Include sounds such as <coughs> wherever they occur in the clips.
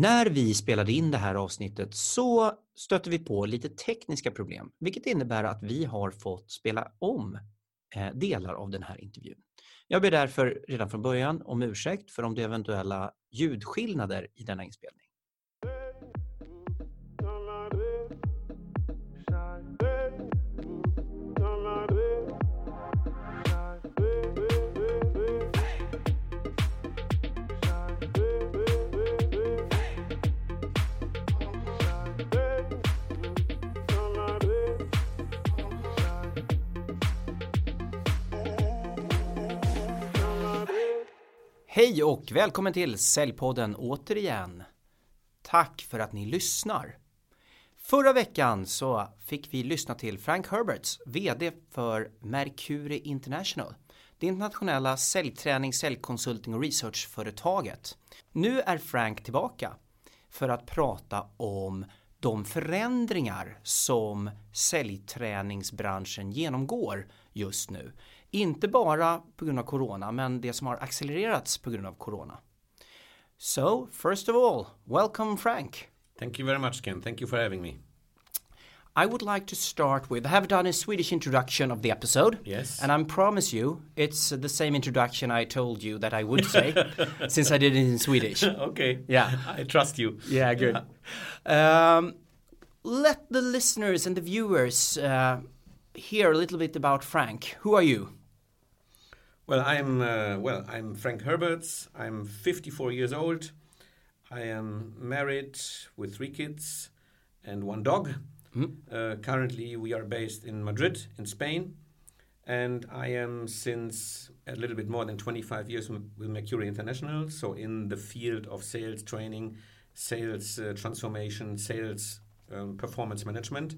När vi spelade in det här avsnittet så stötte vi på lite tekniska problem, vilket innebär att vi har fått spela om eh, delar av den här intervjun. Jag ber därför redan från början om ursäkt för om det eventuella ljudskillnader i denna inspelning. Hej och välkommen till Säljpodden återigen. Tack för att ni lyssnar. Förra veckan så fick vi lyssna till Frank Herberts, VD för Mercury International, det internationella säljträning, säljkonsulting och researchföretaget. Nu är Frank tillbaka för att prata om de förändringar som säljträningsbranschen genomgår just nu. Inte bara på grund av corona, men det som har accelererats på grund av corona. So, first of all, welcome Frank. Thank you very much, Ken. Thank you for having me. I would like to start with I have done a Swedish introduction of the episode. Yes. And I promise you it's the same introduction I told you that I would say <laughs> since I did it in Swedish. okay. Yeah. I trust you. Yeah, good. Um, let the listeners and the viewers uh, hear a little bit about Frank. Who are you? Well, I'm uh, well. I'm Frank Herberts. I'm 54 years old. I am married with three kids and one dog. Mm. Uh, currently, we are based in Madrid, in Spain, and I am since a little bit more than 25 years with Mercury International. So, in the field of sales training, sales uh, transformation, sales um, performance management.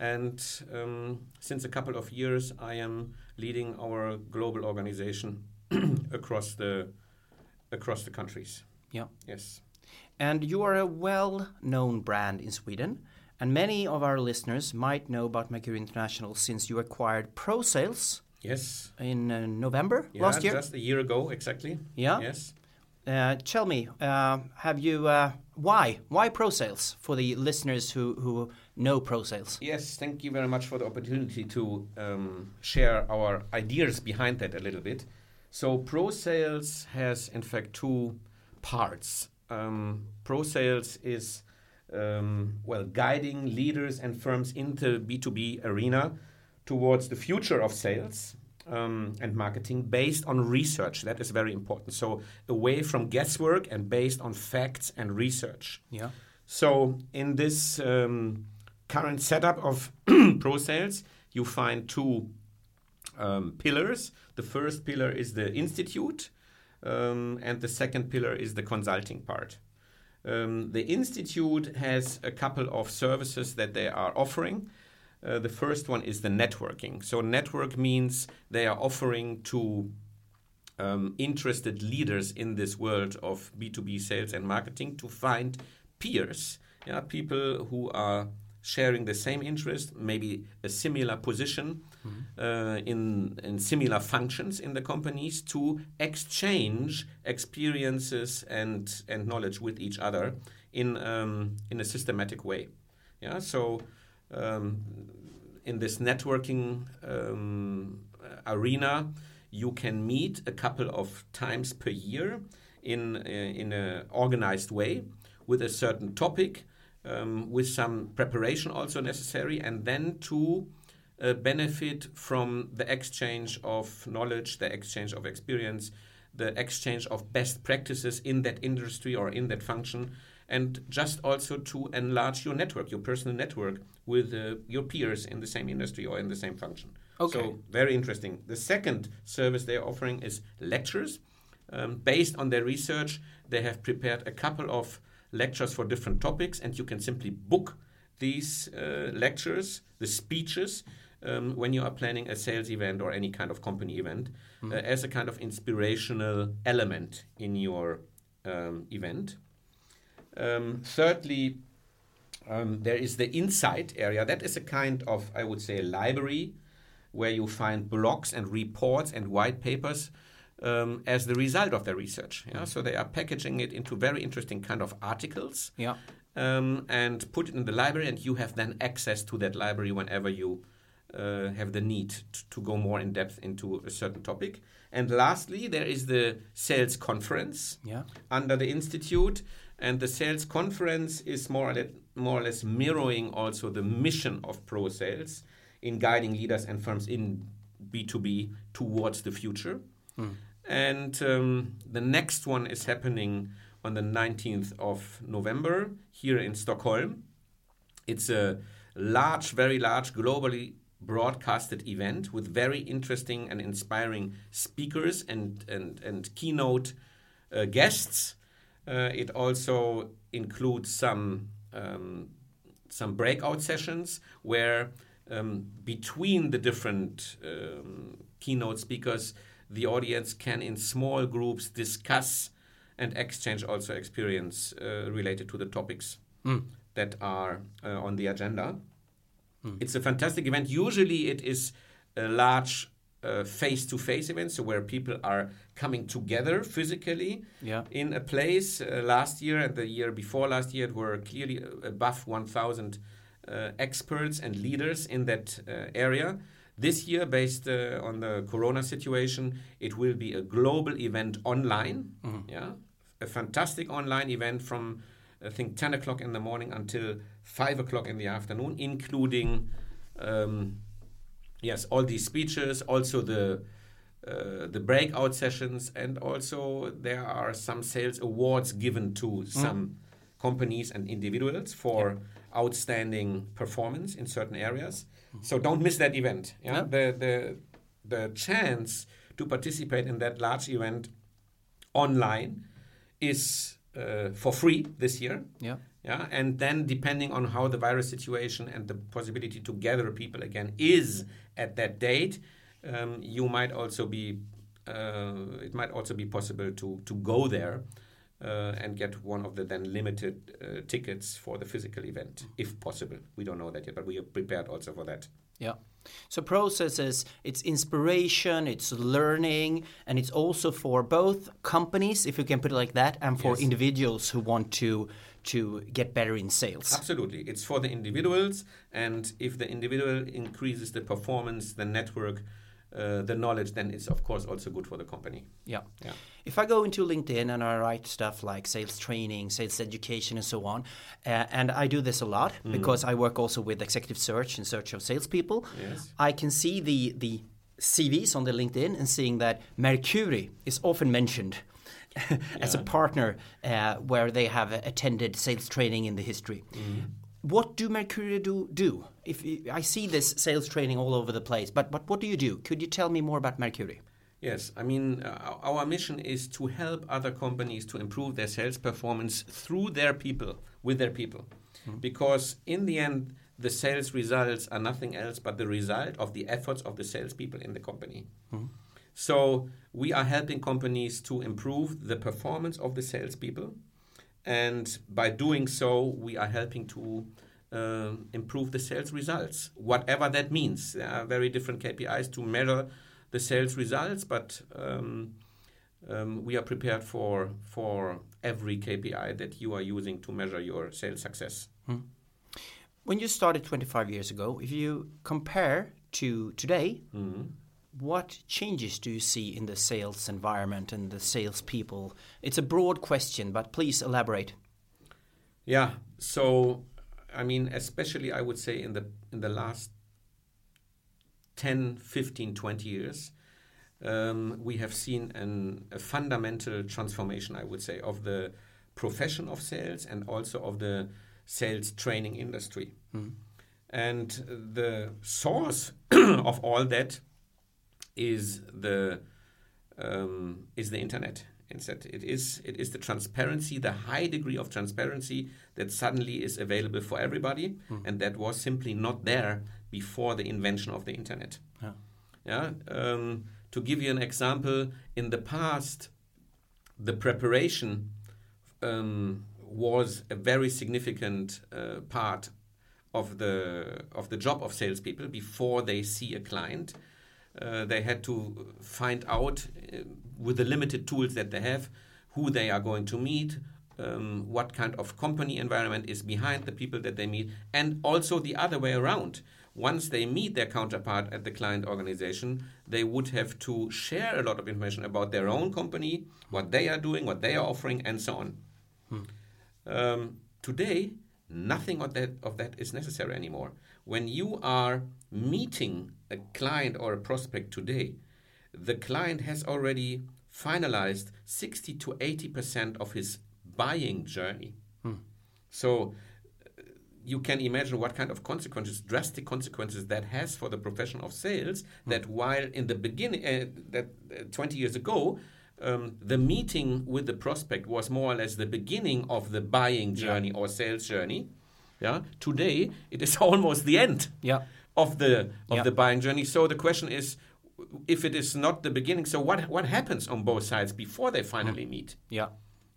And um, since a couple of years, I am leading our global organization <clears throat> across the across the countries. Yeah. Yes. And you are a well-known brand in Sweden, and many of our listeners might know about Mercury International since you acquired ProSales Yes. in uh, November Yeah, last year. just a year ago, exactly. Yeah. Yes. Uh, tell me, uh, have you uh, why why ProSales for the listeners who who know ProSales? Yes. Thank you very much for the opportunity to um, share our ideas behind that a little bit. So, Pro Sales has in fact two parts. Um, Pro Sales is um, well guiding leaders and firms into B2B arena towards the future of sales um, and marketing based on research. That is very important. So away from guesswork and based on facts and research. Yeah. So in this um, current setup of <clears throat> pro sales, you find two um, pillars. The first pillar is the institute, um, and the second pillar is the consulting part. Um, the institute has a couple of services that they are offering. Uh, the first one is the networking. So, network means they are offering to um, interested leaders in this world of B2B sales and marketing to find peers, yeah, people who are sharing the same interest, maybe a similar position uh, in, in similar functions in the companies to exchange experiences and, and knowledge with each other in, um, in a systematic way. Yeah, so um, in this networking um, arena, you can meet a couple of times per year in uh, in an organized way with a certain topic, um, with some preparation also necessary, and then to uh, benefit from the exchange of knowledge, the exchange of experience, the exchange of best practices in that industry or in that function, and just also to enlarge your network, your personal network with uh, your peers in the same industry or in the same function. Okay. So very interesting. The second service they're offering is lectures. Um, based on their research, they have prepared a couple of lectures for different topics, and you can simply book these uh, lectures, the speeches, um, when you are planning a sales event or any kind of company event, uh, as a kind of inspirational element in your um, event. Um, thirdly, um, there is the insight area. That is a kind of, I would say, library where you find blogs and reports and white papers um, as the result of their research. Yeah? So they are packaging it into very interesting kind of articles Yeah. um, and put it in the library, and you have then access to that library whenever you uh, have the need t- to go more in depth into a certain topic. And lastly, there is the sales conference Yeah. under the institute, and the sales conference is more or less, more or less mirroring also the mission of Pro Sales in guiding leaders and firms in B2B towards the future. And um, the next one is happening on the 19th of November here in Stockholm. It's a large, very large, globally broadcasted event with very interesting and inspiring speakers and, and, and keynote uh, guests. Uh, it also includes some um, some breakout sessions where um, between the different um, keynote speakers, the audience can in small groups discuss and exchange also experience uh, related to the topics that are uh, on the agenda. It's a fantastic event. Usually, it is a large face to face event, so where people are coming together physically Yeah. in a place. Uh, last year and the year before last year, it were clearly above 1,000 uh, experts and leaders in that uh, area. This year, based uh, on the corona situation, it will be a global event online. Yeah, a fantastic online event from I think 10 o'clock in the morning until 5 o'clock in the afternoon, including um, yes, all these speeches, also the uh, the breakout sessions, and also there are some sales awards given to some companies and individuals for outstanding performance in certain areas. So don't miss that event. Yeah? Yeah. The the the chance to participate in that large event online is uh, for free this year. Yeah. Yeah, and then depending on how the virus situation and the possibility to gather people again is at that date, um, you might also be. Uh, it might also be possible to to go there uh, and get one of the then limited uh, tickets for the physical event, if possible. We don't know that yet, but we are prepared also for that. Yeah. So ProSales, it's inspiration, it's learning, and it's also for both companies, if you can put it like that, and for Yes. individuals who want to to get better in sales. Absolutely. It's for the individuals, and if the individual increases the performance, the network, uh, the knowledge, then it's of course also good for the company. Yeah. Yeah. If I go into LinkedIn and I write stuff like sales training, sales education, and so on, uh, and I do this a lot because I work also with executive search in search of salespeople, Yes. I can see the the CVs on the LinkedIn and seeing that Mercury is often mentioned <laughs> as a partner uh, where they have attended sales training in the history. What do Mercury do? Do if I see this sales training all over the place, but but what do you do? Could you tell me more about Mercury? Yes, I mean, uh, our mission is to help other companies to improve their sales performance through their people, with their people. Because in the end, the sales results are nothing else but the result of the efforts of the salespeople in the company. So we are helping companies to improve the performance of the salespeople. And by doing so, we are helping to uh, improve the sales results, whatever that means. There are very different KPIs to measure the sales results, but um, um, we are prepared for for every KPI that you are using to measure your sales success. When you started 25 years ago, if you compare to today, what changes do you see in the sales environment and the sales people? It's a broad question, but please elaborate. Yeah. So, I mean, especially I would say in the in the last 10, 15, 20 years, um, we have seen an, a fundamental transformation, I would say, of the profession of sales and also of the sales training industry. And the source <clears throat> of all that is the um, is the internet. Instead, it is it is the transparency, the high degree of transparency that suddenly is available for everybody, and that was simply not there before the invention of the internet. Yeah. Yeah. Um, to give you an example, in the past, the preparation um, was a very significant uh, part of the of the job of salespeople before they see a client. Uh, they had to find out uh, with the limited tools that they have, who they are going to meet, um, what kind of company environment is behind the people that they meet, and also the other way around. Once they meet their counterpart at the client organization, they would have to share a lot of information about their own company, what they are doing, what they are offering, and so on. Hmm. Um, today, nothing of that, of that is necessary anymore. When you are meeting a client or a prospect today, the client has already finalized 60 to 80% of his buying journey. Hmm. So uh, you can imagine what kind of consequences, drastic consequences that has for the profession of sales. Hmm. That while in the beginning, uh, that uh, 20 years ago, um, the meeting with the prospect was more or less the beginning of the buying journey yeah. or sales journey. Yeah. Today it is <laughs> almost the end. Yeah. Of the of yeah. the buying journey. So the question is, if it is not the beginning, so what what happens on both sides before they finally mm. meet? Yeah.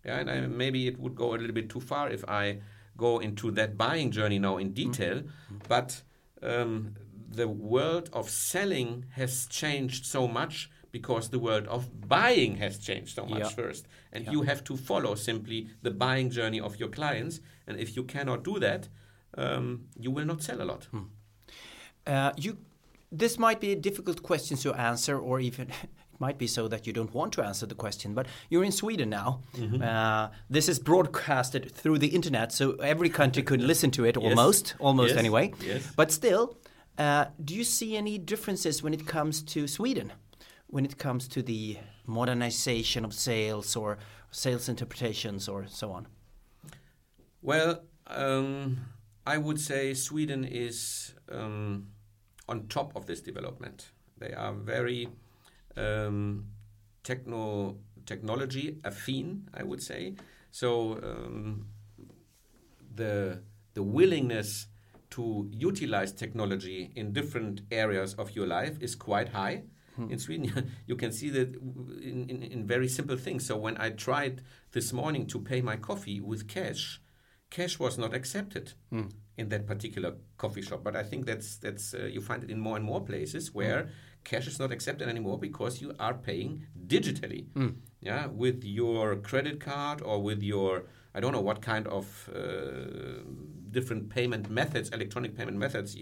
Yeah, and I, maybe it would go a little bit too far if I go into that buying journey now in detail, mm-hmm. but um, the world of selling has changed so much because the world of buying has changed so much yeah. first. And yeah. you have to follow simply the buying journey of your clients. And if you cannot do that, um, you will not sell a lot. Hmm. Uh, you, this might be a difficult question to answer, or even <laughs> it might be so that you don't want to answer the question, but you're in Sweden now. Mm-hmm. Uh, this is broadcasted through the internet, so every country could <laughs> listen to it almost, yes. almost yes. anyway. Yes. But still, uh, do you see any differences when it comes to Sweden? When it comes to the modernization of sales or sales interpretations or so on? Well, um, I would say Sweden is um, on top of this development. They are very um, techno technology affine, I would say. So um, the the willingness to utilize technology in different areas of your life is quite high. Hmm. In Sweden, <laughs> you can see that in, in, in, very simple things. So when I tried this morning to pay my coffee with cash, cash was not accepted hmm. in that particular coffee shop. But I think that's that's uh, you find it in more and more places where hmm cash is not accepted anymore because you are paying digitally. Mm. Yeah, with your credit card or with your I don't know what kind of uh, different payment methods, electronic payment methods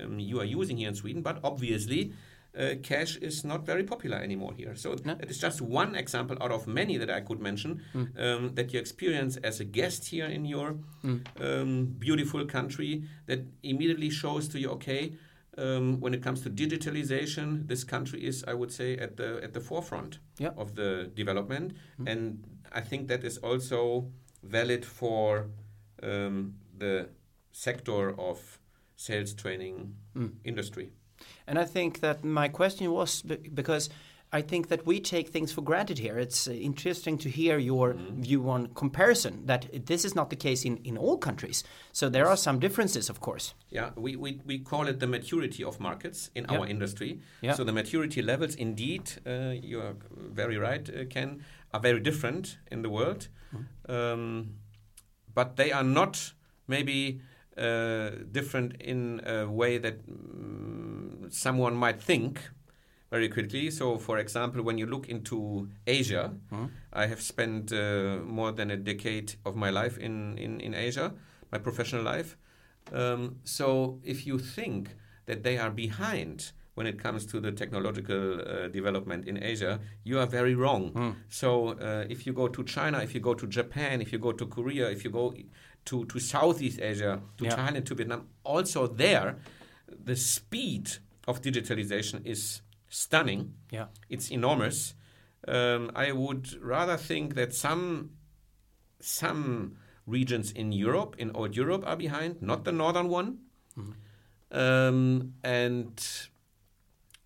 um, you are using here in Sweden, but obviously. Uh, cash is not very popular anymore here. So no. it is just one example out of many that I could mention mm. um, that you experience as a guest here in your mm. um, beautiful country that immediately shows to you, okay, um, when it comes to digitalization, this country is, I would say, at the at the forefront yeah. of the development, mm. and I think that is also valid for um, the sector of sales training mm. industry. And I think that my question was because I think that we take things for granted here. It's uh, interesting to hear your mm. view on comparison, that this is not the case in, in all countries. So there are some differences, of course. Yeah, we, we, we call it the maturity of markets in our industry. Yeah. So the maturity levels, indeed, uh, you are very right, uh, Ken, are very different in the world. Mm. Um, but they are not maybe uh, different in a way that um, someone might think very quickly. So, for example, when you look into Asia, mm-hmm. I have spent uh, more than a decade of my life in, in, in Asia, my professional life. Um, so, if you think that they are behind when it comes to the technological uh, development in Asia, you are very wrong. Mm. So, uh, if you go to China, if you go to Japan, if you go to Korea, if you go to, to Southeast Asia, to yeah. Thailand, to Vietnam, also there, the speed of digitalization is stunning. Yeah, it's enormous. Um, I would rather think that some some regions in Europe, in old Europe, are behind, not the northern one. Mm-hmm. Um, and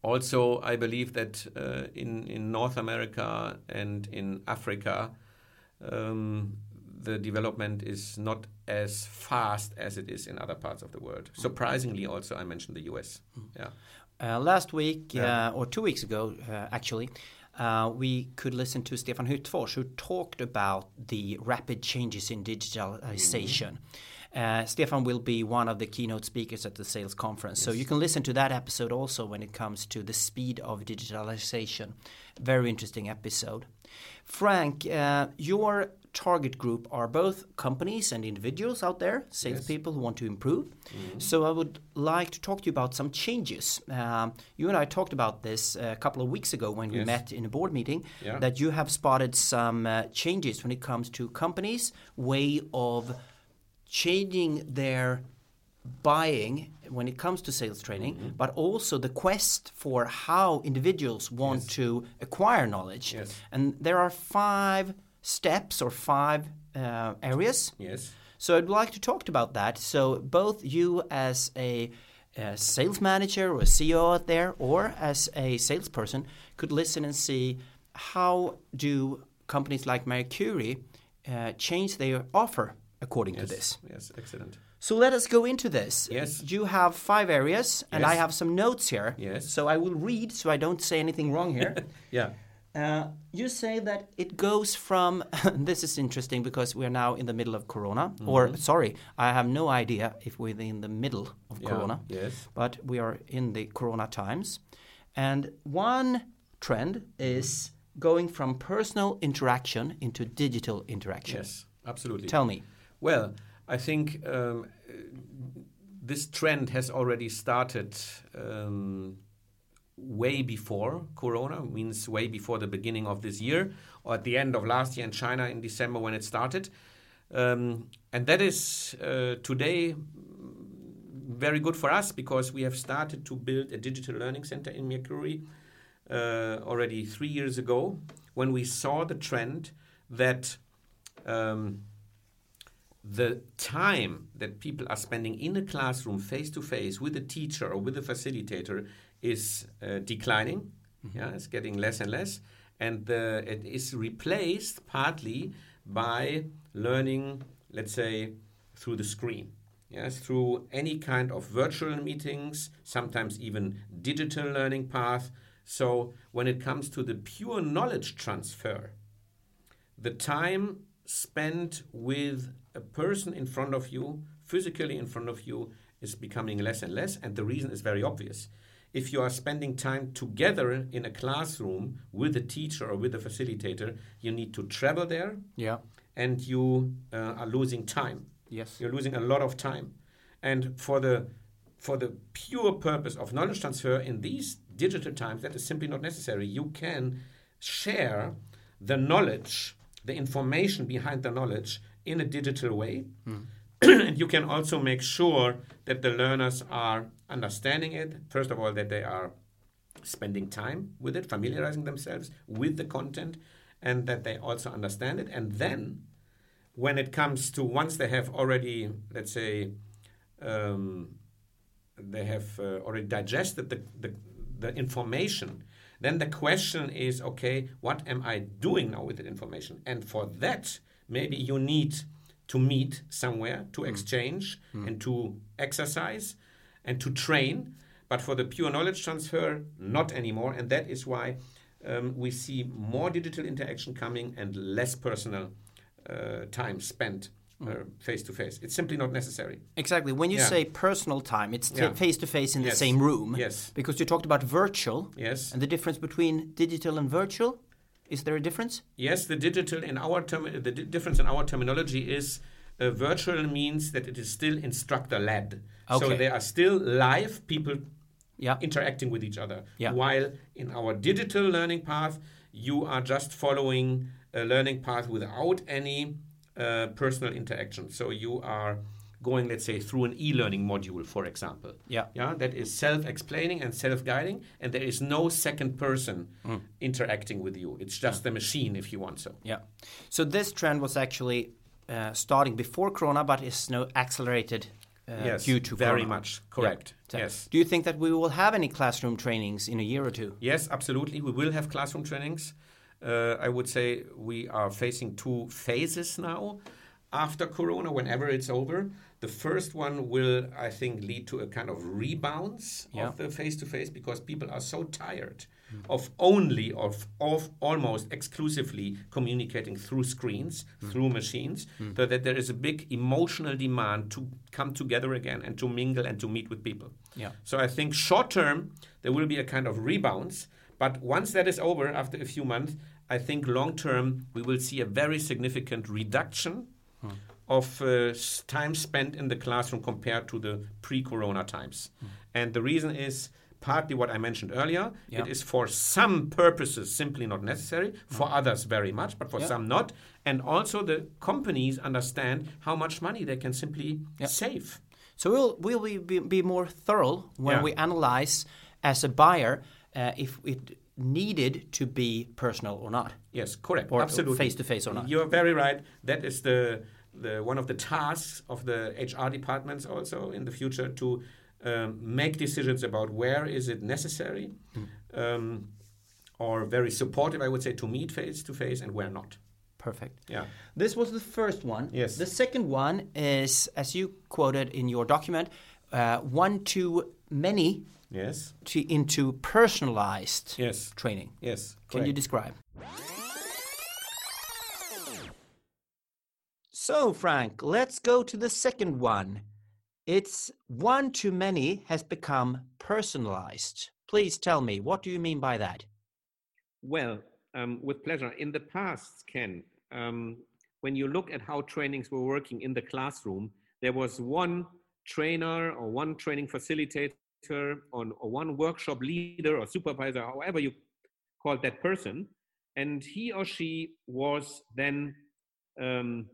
also, I believe that uh, in in North America and in Africa, um, the development is not as fast as it is in other parts of the world. Mm-hmm. Surprisingly, also, I mentioned the US. Mm-hmm. Yeah. Uh, last week, yeah. uh, or two weeks ago, uh, actually, uh, we could listen to Stefan Hyttfors, who talked about the rapid changes in digitalization. Uh, Stefan will be one of the keynote speakers at the sales conference. So you can listen to that episode also when it comes to the speed of digitalization. Very interesting episode. Frank, uh, your target group are both companies and individuals out there, salespeople who want to improve. So I would like to talk to you about some changes. Um, you and I talked about this a couple of weeks ago when we met in a board meeting. Yeah. That you have spotted some uh, changes when it comes to companies' way of changing their buying when it comes to sales training, Mm-hmm. but also the quest for how individuals want Yes. to acquire knowledge. Yes. And there are five steps or five uh, areas. Yes. So I'd like to talk about that. So both you as a, a sales manager or a CEO out there, or as a salesperson, could listen and see how do companies like Mercury uh, change their offer according to this. Yes. Excellent. So let us go into this. Yes. You have five areas, and I have some notes here. Yes. So I will read so I don't say anything wrong here. <laughs> Yeah. Uh, you say that it goes from <laughs> this is interesting because we are now in the middle of corona or sorry i have no idea if we're in the middle of Yeah. corona Yes. but we are in the corona times and one trend is going from personal interaction into digital interaction Yes. Absolutely. tell me Well, I think um, this trend has already started um, way before Corona, means way before the beginning of this year, or at the end of last year in China in December when it started. Um, and that is uh, today very good for us because we have started to build a digital learning center in Mercury uh, already three years ago when we saw the trend that um, the time that people are spending in a classroom face to face with a teacher or with a facilitator is uh, declining. Yeah, it's getting less and less, and uh, it is replaced partly by learning, let's say, through the screen. Yes, through any kind of virtual meetings, sometimes even digital learning path. So when it comes to the pure knowledge transfer, the time spent with a person in front of you, physically in front of you, is becoming less and less. And the reason is very obvious. If you are spending time together in a classroom with a teacher or with a facilitator, you need to travel there yeah and you uh, are losing time. yes You're losing a lot of time. And for the for the pure purpose of knowledge transfer in these digital times, that is simply not necessary. You can share the knowledge, the information behind the knowledge in a digital way. <coughs> and you can also make sure that the learners are understanding it. First of all, that they are spending time with it, familiarizing themselves with the content, and that they also understand it. And then, when it comes to once they have already, let's say, um, they have uh, already digested the, the, the information, then the question is okay, what am I doing now with the information? And for that, maybe you need to meet somewhere to exchange and to exercise and to train. But for the pure knowledge transfer, not anymore. And that is why um, we see more digital interaction coming and less personal uh, time spent face to face. It's simply not necessary. exactly when you Yeah. say personal time it's Yeah. face to face in the Yes. same room Yes. because you talked about virtual Yes. and the difference between digital and virtual is there a difference Yes, the digital in our term, the di- difference in our terminology is uh, virtual means that it is still instructor led. So Okay. they are still live people yeah interacting with each other. Yeah. While in our digital learning path, you are just following a learning path without any uh, personal interaction. So you are going, let's say, through an e-learning module, for example. yeah Yeah, that is self-explaining and self-guiding, and there is no second person Mm. interacting with you. It's just the machine, if you want so. Yeah. So this trend was actually uh, starting before Corona, but is now accelerated uh, yes, due to very Corona. much correct. So Yes, Do you think that we will have any classroom trainings in a year or two? yes, absolutely. We will have classroom trainings. Uh, I would say we are facing two phases now. after Corona, whenever it's over. The first one will, I think, lead to a kind of rebounds Yeah. of the face to face because people are so tired of only of, of almost exclusively communicating through screens, through machines, so that there is a big emotional demand to come together again and to mingle and to meet with people. Yeah. So I think short term there will be a kind of rebounds, but once that is over after a few months, I think long term we will see a very significant reduction of uh, time spent in the classroom compared to the pre-corona times. And the reason is partly what I mentioned earlier. It is for some purposes simply not necessary, for others very much, but for some not. And also the companies understand how much money they can simply save. So we'll we'll be, be, be more thorough when Yeah. we analyze as a buyer uh, if it needed to be personal or not, Yes, correct. or Absolutely. face to face or not. You're very right. That is the the one of the tasks of the HR departments also in the future to um, make decisions about where is it necessary um, or very supportive, I would say, to meet face to face and where not. Perfect. Yeah. This was the first one. Yes. The second one is, as you quoted in your document, uh, one to many Yes. to into personalized Yes. training. Yes. Can you describe? So, Frank, let's go to the second one. It's one too many has become personalized. Please tell me, what do you mean by that? Well, um, with pleasure. In the past, Ken, um, when you look at how trainings were working in the classroom, there was one trainer or one training facilitator or, one workshop leader or supervisor, however you call that person, and he or she was then um,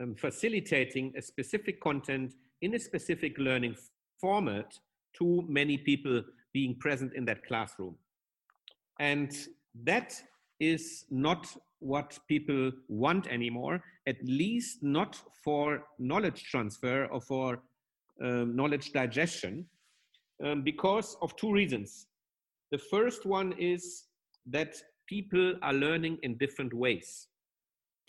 um, facilitating a specific content in a specific learning format to many people being present in that classroom. And that is not what people want anymore, at least not for knowledge transfer or for um, knowledge digestion, um, because of two reasons. The first one is that people are learning in different ways.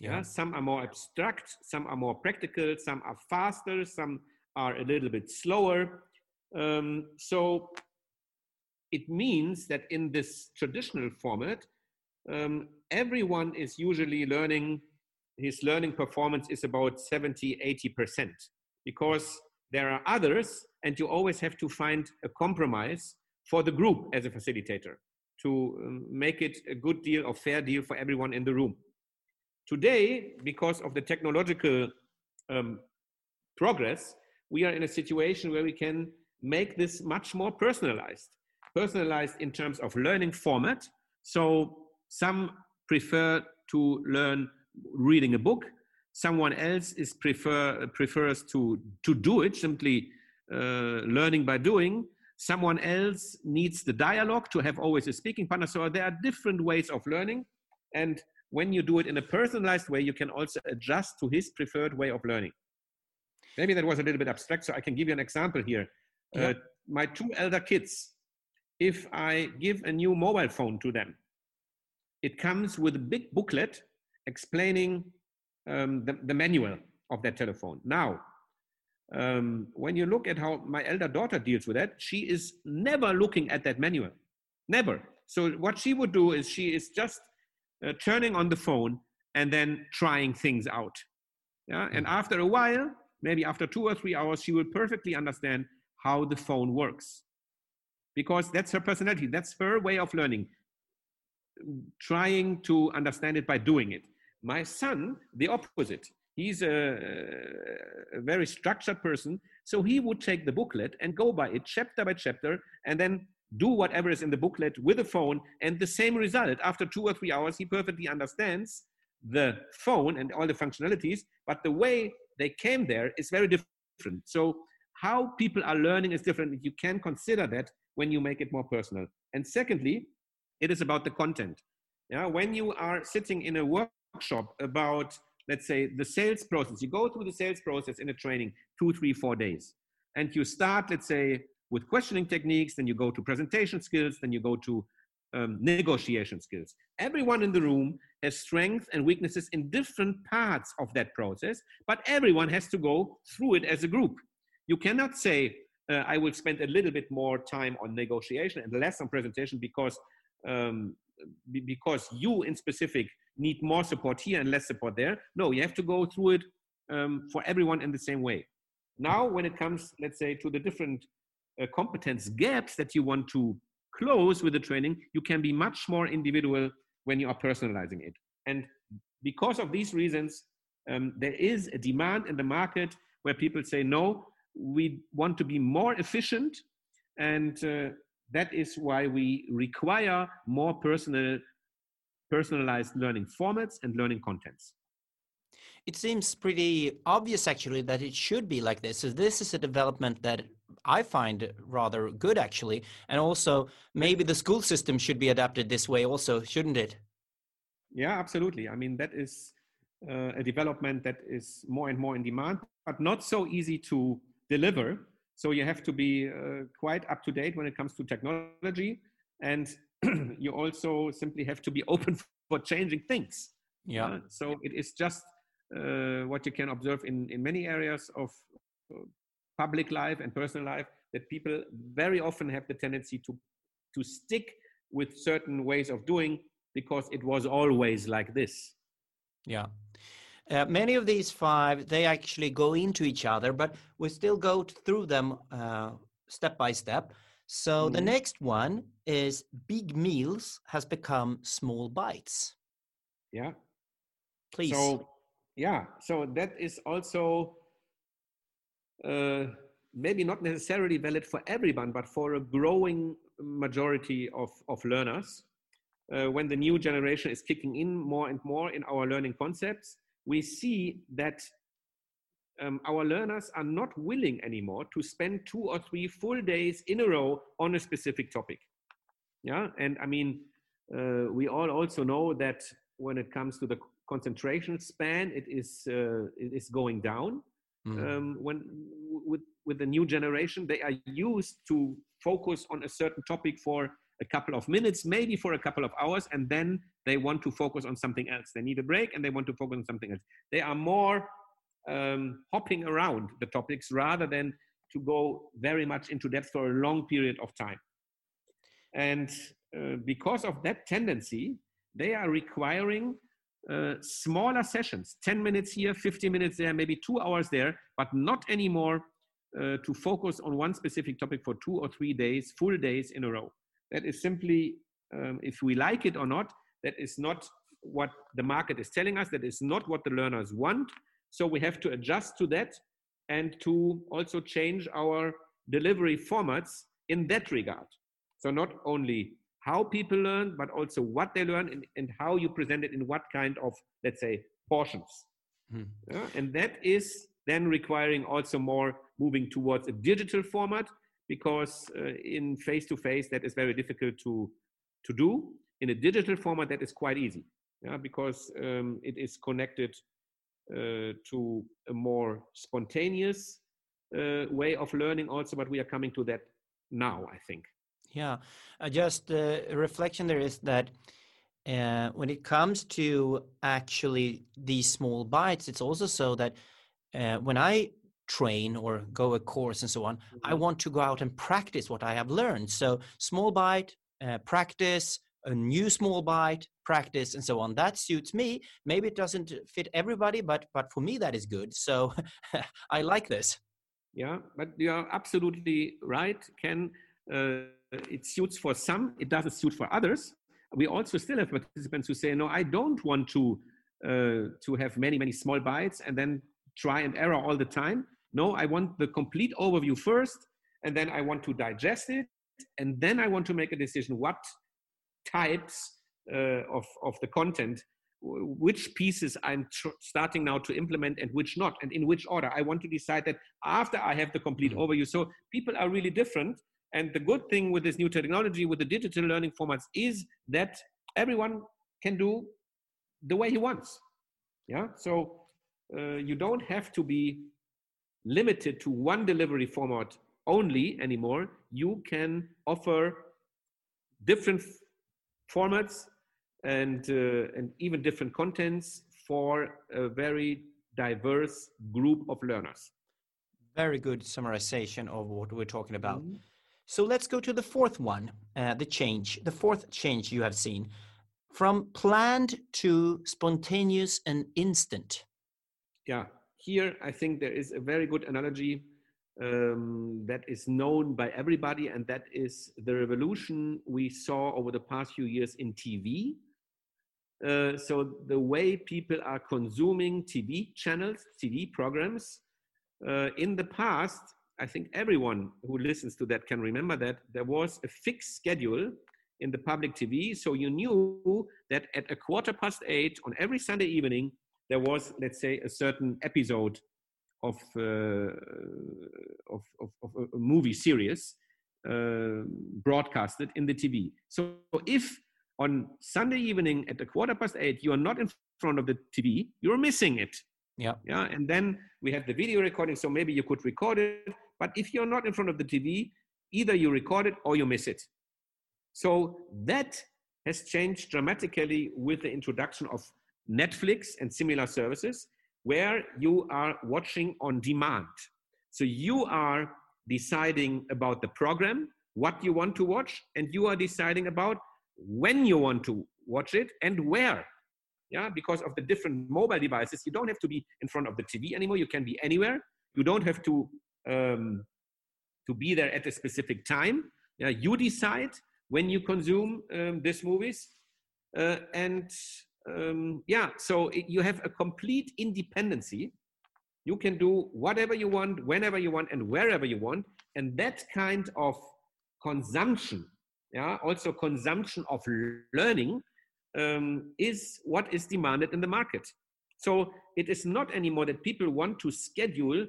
Yeah. some are more abstract, some are more practical, some are faster, some are a little bit slower. Um, so it means that in this traditional format, um, everyone is usually learning, his learning performance is about 70, 80%, because there are others, and you always have to find a compromise for the group as a facilitator to um, make it a good deal or fair deal for everyone in the room. Today, because of the technological um, progress, we are in a situation where we can make this much more personalized. Personalized in terms of learning format. So some prefer to learn reading a book. Someone else is prefer prefers to to do it simply uh, learning by doing. Someone else needs the dialogue to have always a speaking partner. So there are different ways of learning, and when you do it in a personalized way, you can also adjust to his preferred way of learning. Maybe that was a little bit abstract, so I can give you an example here. Yeah. Uh, my two elder kids, if I give a new mobile phone to them, it comes with a big booklet explaining um, the, the manual of that telephone. Now, um, when you look at how my elder daughter deals with that, she is never looking at that manual. Never. So what she would do is she is just uh, turning on the phone and then trying things out. Yeah. And after a while, maybe after two or three hours, she will perfectly understand how the phone works because that's her personality. That's her way of learning, trying to understand it by doing it. My son, the opposite. He's a, a very structured person. So he would take the booklet and go by it chapter by chapter and then do whatever is in the booklet with the phone and the same result. After two or three hours, he perfectly understands the phone and all the functionalities, but the way they came there is very different. So how people are learning is different. You can consider that when you make it more personal. And secondly, it is about the content. Yeah, when you are sitting in a workshop about, let's say, the sales process, you go through the sales process in a training two, three, four days, and you start, let's say, with questioning techniques, then you go to presentation skills, then you go to um, negotiation skills. Everyone in the room has strengths and weaknesses in different parts of that process, but everyone has to go through it as a group. You cannot say, uh, I will spend a little bit more time on negotiation and less on presentation because um, because you in specific need more support here and less support there. No, you have to go through it um, for everyone in the same way. Now, when it comes, let's say, to the different uh, competence gaps that you want to close with the training, you can be much more individual when you are personalizing it. And because of these reasons, um, there is a demand in the market where people say, no, we want to be more efficient. And uh, that is why we require more personal, personalized learning formats and learning contents. It seems pretty obvious, actually, that it should be like this. So this is a development that I find rather good, actually, and also maybe the school system should be adapted this way, also, shouldn't it? Yeah, absolutely. I mean, that is uh, a development that is more and more in demand, but not so easy to deliver. So you have to be uh, quite up to date when it comes to technology, and <clears throat> you also simply have to be <laughs> open for changing things. Yeah. Uh, so it is just uh, what you can observe in, in many areas of uh, public life and personal life that people very often have the tendency to to stick with certain ways of doing because it was always like this. Yeah. Uh, many of these five they actually go into each other but we still go through them uh, step by step. So mm. the mm-hmm. next one is big meals has become small bites. Yeah. Please. so yeah. So that is also uh, maybe not necessarily valid for everyone but for a growing majority of, of learners uh, when the new generation is kicking in more and more in our learning concepts we see that um, our learners are not willing anymore to spend two or three full days in a row on a specific topic yeah and i mean uh, we all also know that when it comes to the concentration span, it is uh, it is going down. Mm. Um, when with with the new generation, they are used to focus on a certain topic for a couple of minutes, maybe for a couple of hours, and then they want to focus on something else. They need a break and they want to focus on something else. They are more um, hopping around the topics rather than to go very much into depth for a long period of time. And uh, because of that tendency, they are requiring uh, smaller sessions 10 minutes here 50 minutes there maybe two hours there but not anymore uh, to focus on one specific topic for two or three days full days in a row. That is simply um, if we like it or not that is not what the market is telling us that is not what the learners want. So we have to adjust to that and to also change our delivery formats in that regard. So not only how people learn, but also what they learn and, and how you present it in what kind of, let's say, portions. Hmm. Yeah? And that is then requiring also more moving towards a digital format because uh, in face to face that is very difficult to to do. In a digital format, that is quite easy, yeah, because um, it is connected uh, to a more spontaneous uh, way of learning also. But we are coming to that now, I think. Yeah, uh, just uh, a reflection there is that uh, when it comes to actually these small bites, it's also so that uh, when I train or go a course and so on, mm-hmm. I want to go out and practice what I have learned. So small bite, uh, practice, a new small bite, practice, and so on. That suits me. Maybe it doesn't fit everybody, but but for me that is good. So <laughs> I like this. Yeah, but you are absolutely right, Ken. Uh, it suits for some, it doesn't suit for others. We also still have participants who say, no, I don't want to, uh, to have many, many small bites and then try and error all the time. No, I want the complete overview first, and then I want to digest it, and then I want to make a decision what types uh, of, of the content, which pieces I'm tr- starting now to implement and which not, and in which order. I want to decide that after I have the complete mm-hmm. overview. So people are really different, and the good thing with this new technology, with the digital learning formats, is that everyone can do the way he wants. Yeah. So uh, you don't have to be limited to one delivery format only anymore. You can offer different formats and uh, and even different contents for a very diverse group of learners. Very good summarization of what we're talking about. Mhm. So let's go to the fourth one, uh, the change, the fourth change you have seen from planned to spontaneous and instant. yeah here i think there is a very good analogy um, that is known by everybody and that is the revolution we saw over the past few years in tv uh, so the way people are consuming tv channels tv programs uh, in the past i think everyone who listens to that can remember that there was a fixed schedule in the public tv so you knew that at a quarter past eight on every sunday evening there was, let's say, a certain episode of uh, of, of, of a movie series uh, broadcasted in the TV. So if on Sunday evening at a quarter past eight you are not in front of the TV, you're missing it. Yeah. Yeah, and then we have the video recording, so maybe you could record it. But if you're not in front of the TV, either you record it or you miss it. So that has changed dramatically with the introduction of Netflix and similar services, where you are watching on demand. So you are deciding about the program, what you want to watch, and you are deciding about when you want to watch it and where. Yeah, because of the different mobile devices, you don't have to be in front of the TV anymore. You can be anywhere. You don't have to um, to be there at a specific time. Yeah, you decide when you consume um, these movies, uh, and um, yeah, so it, you have a complete independency. You can do whatever you want, whenever you want, and wherever you want. And that kind of consumption, yeah, also consumption of learning, um, is what is demanded in the market. So it is not anymore that people want to schedule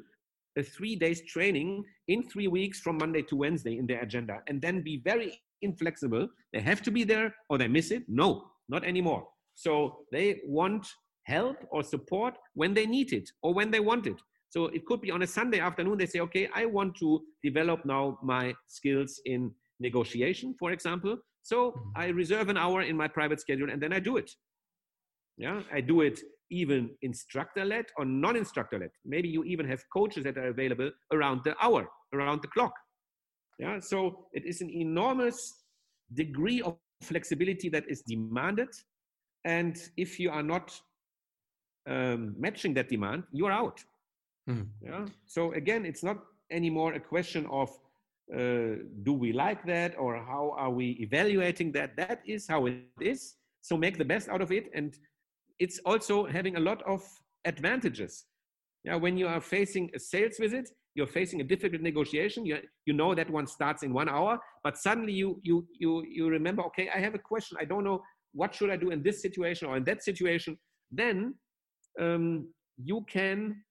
a three days training in three weeks from Monday to Wednesday in their agenda and then be very inflexible. They have to be there or they miss it. No, not anymore. So they want help or support when they need it or when they want it. So it could be on a Sunday afternoon, they say, okay, I want to develop now my skills in negotiation, for example. So mm-hmm. I reserve an hour in my private schedule and then I do it. Yeah, I do it even instructor led or non instructor led. Maybe you even have coaches that are available around the hour, around the clock. Yeah, so it is an enormous degree of flexibility that is demanded and if you are not um, matching that demand you are out Mhm. yeah so again it's not anymore a question of uh, do we like that or how are we evaluating that that is how it is so make the best out of it and it's also having a lot of advantages. Yeah when you are facing a sales visit you're facing a difficult negotiation. You, you know that one starts in one hour but suddenly you you you you remember okay i have a question. I don't know what should i do in this situation or in that situation. Then um, you can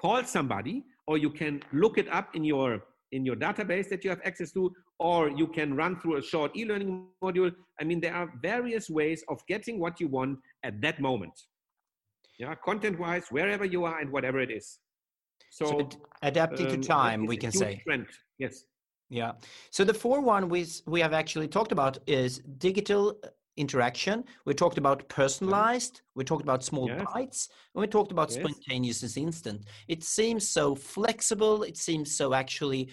call somebody or you can look it up in your in your database that you have access to or you can run through a short e-learning module i mean there are various ways of getting what you want at that moment yeah content wise wherever you are and whatever it is so, So, ad- adapting um, to time, we can say. trend. yes Yeah. So the four one we we have actually talked about is digital interaction. We talked about personalized. We talked about small Yes. bites, and we talked about Yes. spontaneous and instant. It seems so flexible. It seems so actually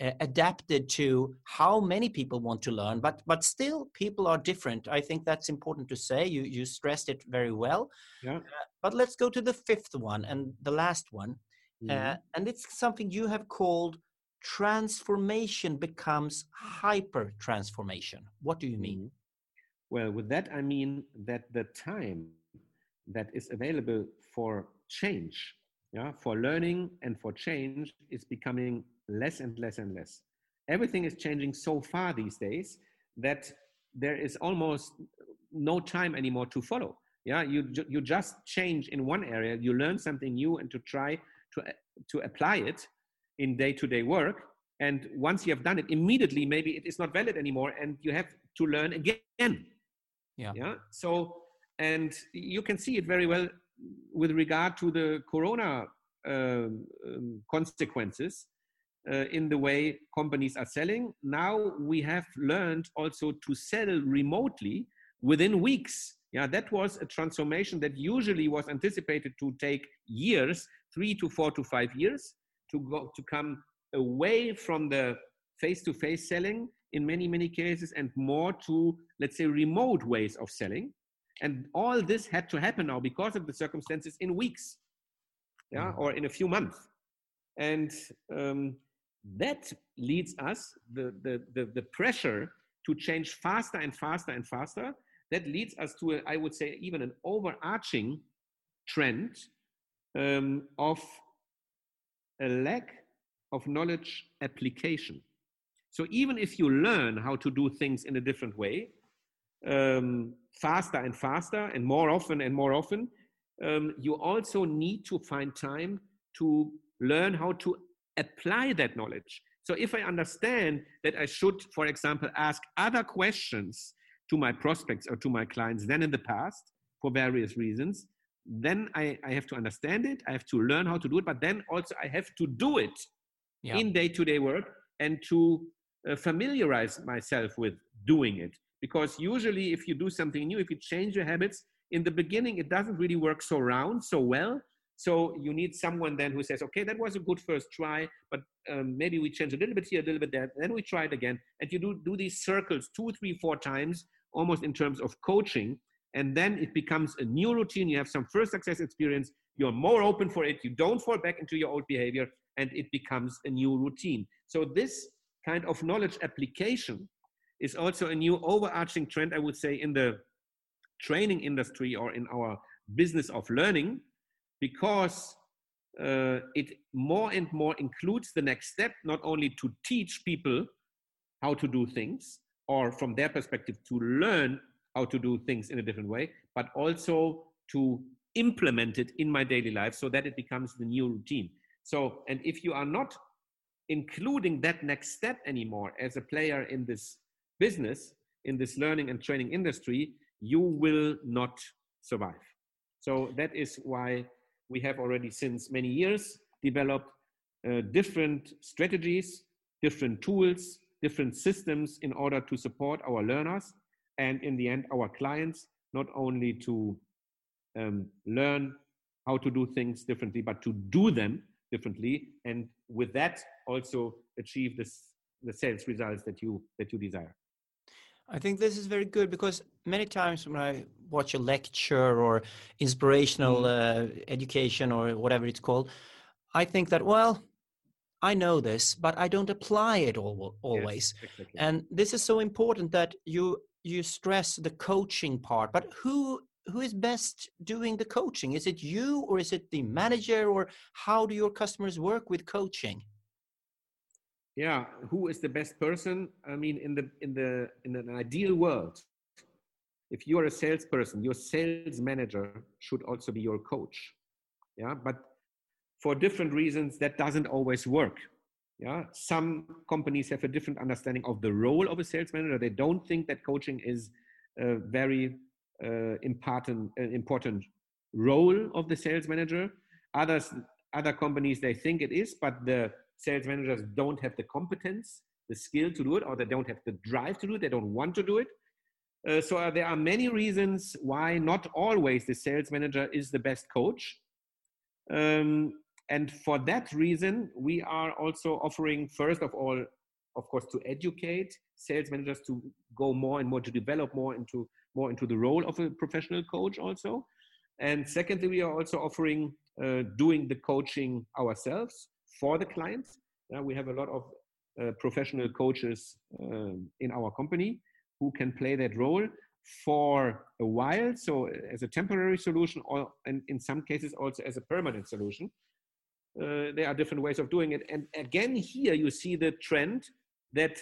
uh, adapted to how many people want to learn. But but still, people are different. I think that's important to say. You you stressed it very well. Yeah. Uh, but let's go to the fifth one and the last one. Mm-hmm. Uh, and it's something you have called transformation becomes hyper transformation. What do you mean? Well, with that, I mean that the time that is available for change, yeah, for learning and for change is becoming less and less and less. Everything is changing so far these days that there is almost no time anymore to follow. Yeah, you, you just change in one area, you learn something new and to try to, to apply it in day-to-day work and once you have done it immediately maybe it is not valid anymore and you have to learn again Yeah. yeah so and you can see it very well with regard to the corona um, um, consequences uh, in the way companies are selling. Now we have learned also to sell remotely within weeks. Yeah, that was a transformation that usually was anticipated to take years, three to four to five years, to go to come away from the face-to-face selling in many many cases and more to let's say remote ways of selling. And all this had to happen now because of the circumstances in weeks yeah or in a few months. And um, that leads us the, the, the, the, pressure to change faster and faster and faster that leads us to a, I would say even an overarching trend um, of a lack of knowledge application so even if you learn how to do things in a different way um, faster and faster and more often and more often um, you also need to find time to learn how to apply that knowledge. So if I understand that I should, for example, ask other questions to my prospects or to my clients than in the past for various reasons, then I, I have to understand it. I have to learn how to do it, but then also I have to do it yeah. in day to day work and to uh, familiarize myself with doing it. Because usually, if you do something new, if you change your habits, in the beginning, it doesn't really work so round, so well. So you need someone then who says, okay, that was a good first try, but um, maybe we change a little bit here, a little bit there, then we try it again. And you do, do these circles two, three, four times, almost in terms of coaching. And then it becomes a new routine. You have some first success experience. You're more open for it. You don't fall back into your old behavior, and it becomes a new routine. So this kind of knowledge application is also a new overarching trend, I would say, in the training industry or in our business of learning because uh, it more and more includes the next step, not only to teach people how to do things, or from their perspective, to learn how to do things in a different way, but also to implement it in my daily life so that it becomes the new routine. So, and if you are not including that next step anymore as a player in this business, in this learning and training industry, you will not survive. So that is why we have already since many years developed uh, different strategies, different tools, different systems in order to support our learners and in the end our clients, not only to um, learn how to do things differently, but to do them differently. And with that also achieve this, the sales results that you, that you desire. I think this is very good because many times when I watch a lecture or inspirational mm. uh, education or whatever it's called, I think that, well, I know this, but I don't apply it all, always. Yes, exactly. And this is so important that you you stress the coaching part. But who who is best doing the coaching? Is it you or is it the manager or how do your customers work with coaching? yeah who is the best person i mean in the in the in an ideal world if you are a salesperson your sales manager should also be your coach yeah but for different reasons that doesn't always work yeah some companies have a different understanding of the role of a sales manager they don't think that coaching is a very uh, important uh, important role of the sales manager others other companies they think it is but the sales managers don't have the competence, the skill to do it, or they don't have the drive to do it, they don't want to do it. Uh, so uh, there are many reasons why not always the sales manager is the best coach. Um, and for that reason, we are also offering, first of all, of course, to educate sales managers to go more and more to develop more into more into the role of a professional coach also. And secondly, we are also offering uh, doing the coaching ourselves for the clients. Uh, we have a lot of uh, professional coaches um, in our company who can play that role for a while, so uh, as a temporary solution, or and in some cases also as a permanent solution. Uh, there are different ways of doing it. And again, here you see the trend that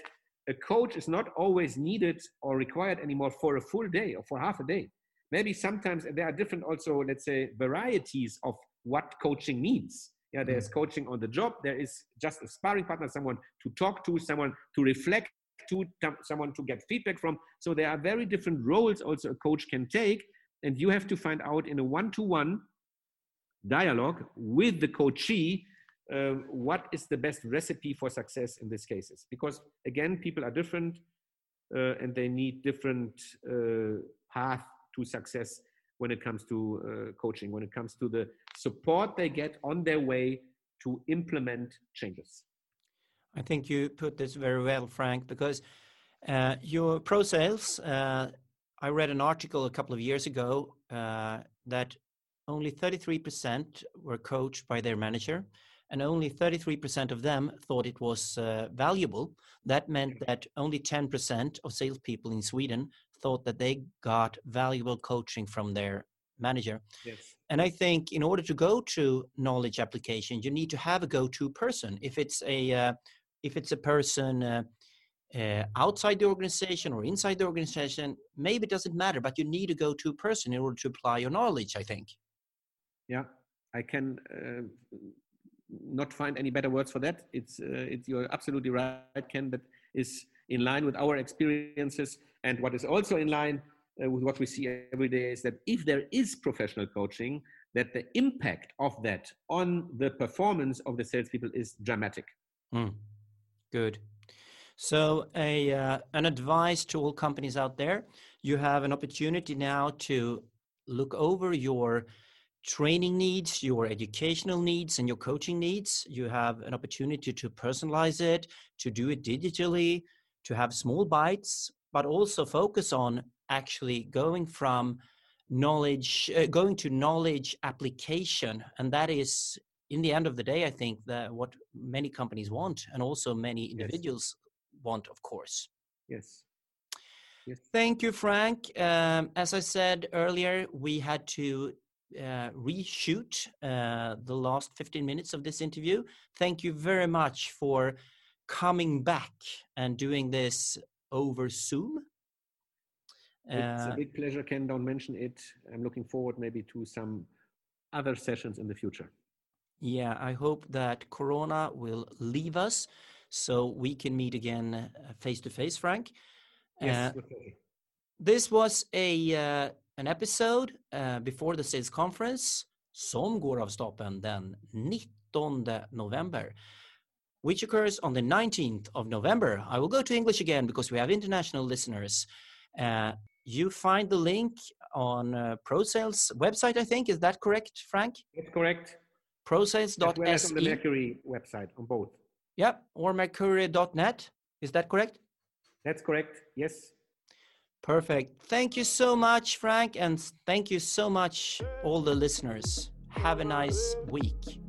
a coach is not always needed or required anymore for a full day or for half a day. Maybe sometimes there are different also, let's say, varieties of what coaching means. Yeah, there's mm. coaching on the job. There is just a sparring partner, someone to talk to, someone to reflect to, someone to get feedback from. So there are very different roles also a coach can take, and you have to find out in a one-to-one dialogue with the coachee um, what is the best recipe for success in these cases? Because again, people are different uh, and they need different uh, path to success when it comes to uh, coaching, when it comes to the support they get on their way to implement changes. I think you put this very well, Frank, because uh, your ProSales, uh, I read an article a couple of years ago uh, that only 33% were coached by their manager and only 33% of them thought it was uh, valuable. That meant that only 10% of salespeople in Sweden thought that they got valuable coaching from their manager. Yes. And I think in order to go to knowledge application, you need to have a go-to person. If it's a uh, if it's a person uh, uh, outside the organization or inside the organization, maybe it doesn't matter, but you need a go-to person in order to apply your knowledge. I think. Yeah, I can uh, not find any better words for that. It's, uh, it's you're absolutely right, Ken. That is in line with our experiences, and what is also in line uh, with what we see every day is that if there is professional coaching, that the impact of that on the performance of the salespeople is dramatic. Mm. Good. So, a uh, an advice to all companies out there: you have an opportunity now to look over your training needs, your educational needs, and your coaching needs. You have an opportunity to personalize it, to do it digitally, to have small bites, but also focus on actually going from knowledge, uh, going to knowledge application. And that is, in the end of the day, I think that what many companies want, and also many individuals yes. want, of course. Yes. Yes. Thank you, Frank. Um, as I said earlier, we had to uh, reshoot uh, the last 15 minutes of this interview. Thank you very much for coming back and doing this over Zoom. It's a uh, big pleasure, Ken. Don't mention it. I'm looking forward maybe to some other sessions in the future. Yeah, I hope that Corona will leave us so we can meet again face to face, Frank. Yes, uh, this was a uh, an episode uh, before the sales conference som går av stapeln den 19 november which occurs on the 19th of November. I will go to English again because we have international listeners. Uh, you find the link on uh, ProSales website, I think. Is that correct, Frank? That's correct. ProSales.se. As well as on the Mercury website, on both. Yep, or Mercury.net. Is that correct? That's correct, yes. Perfect. Thank you so much, Frank, and thank you so much, all the listeners. Have a nice week.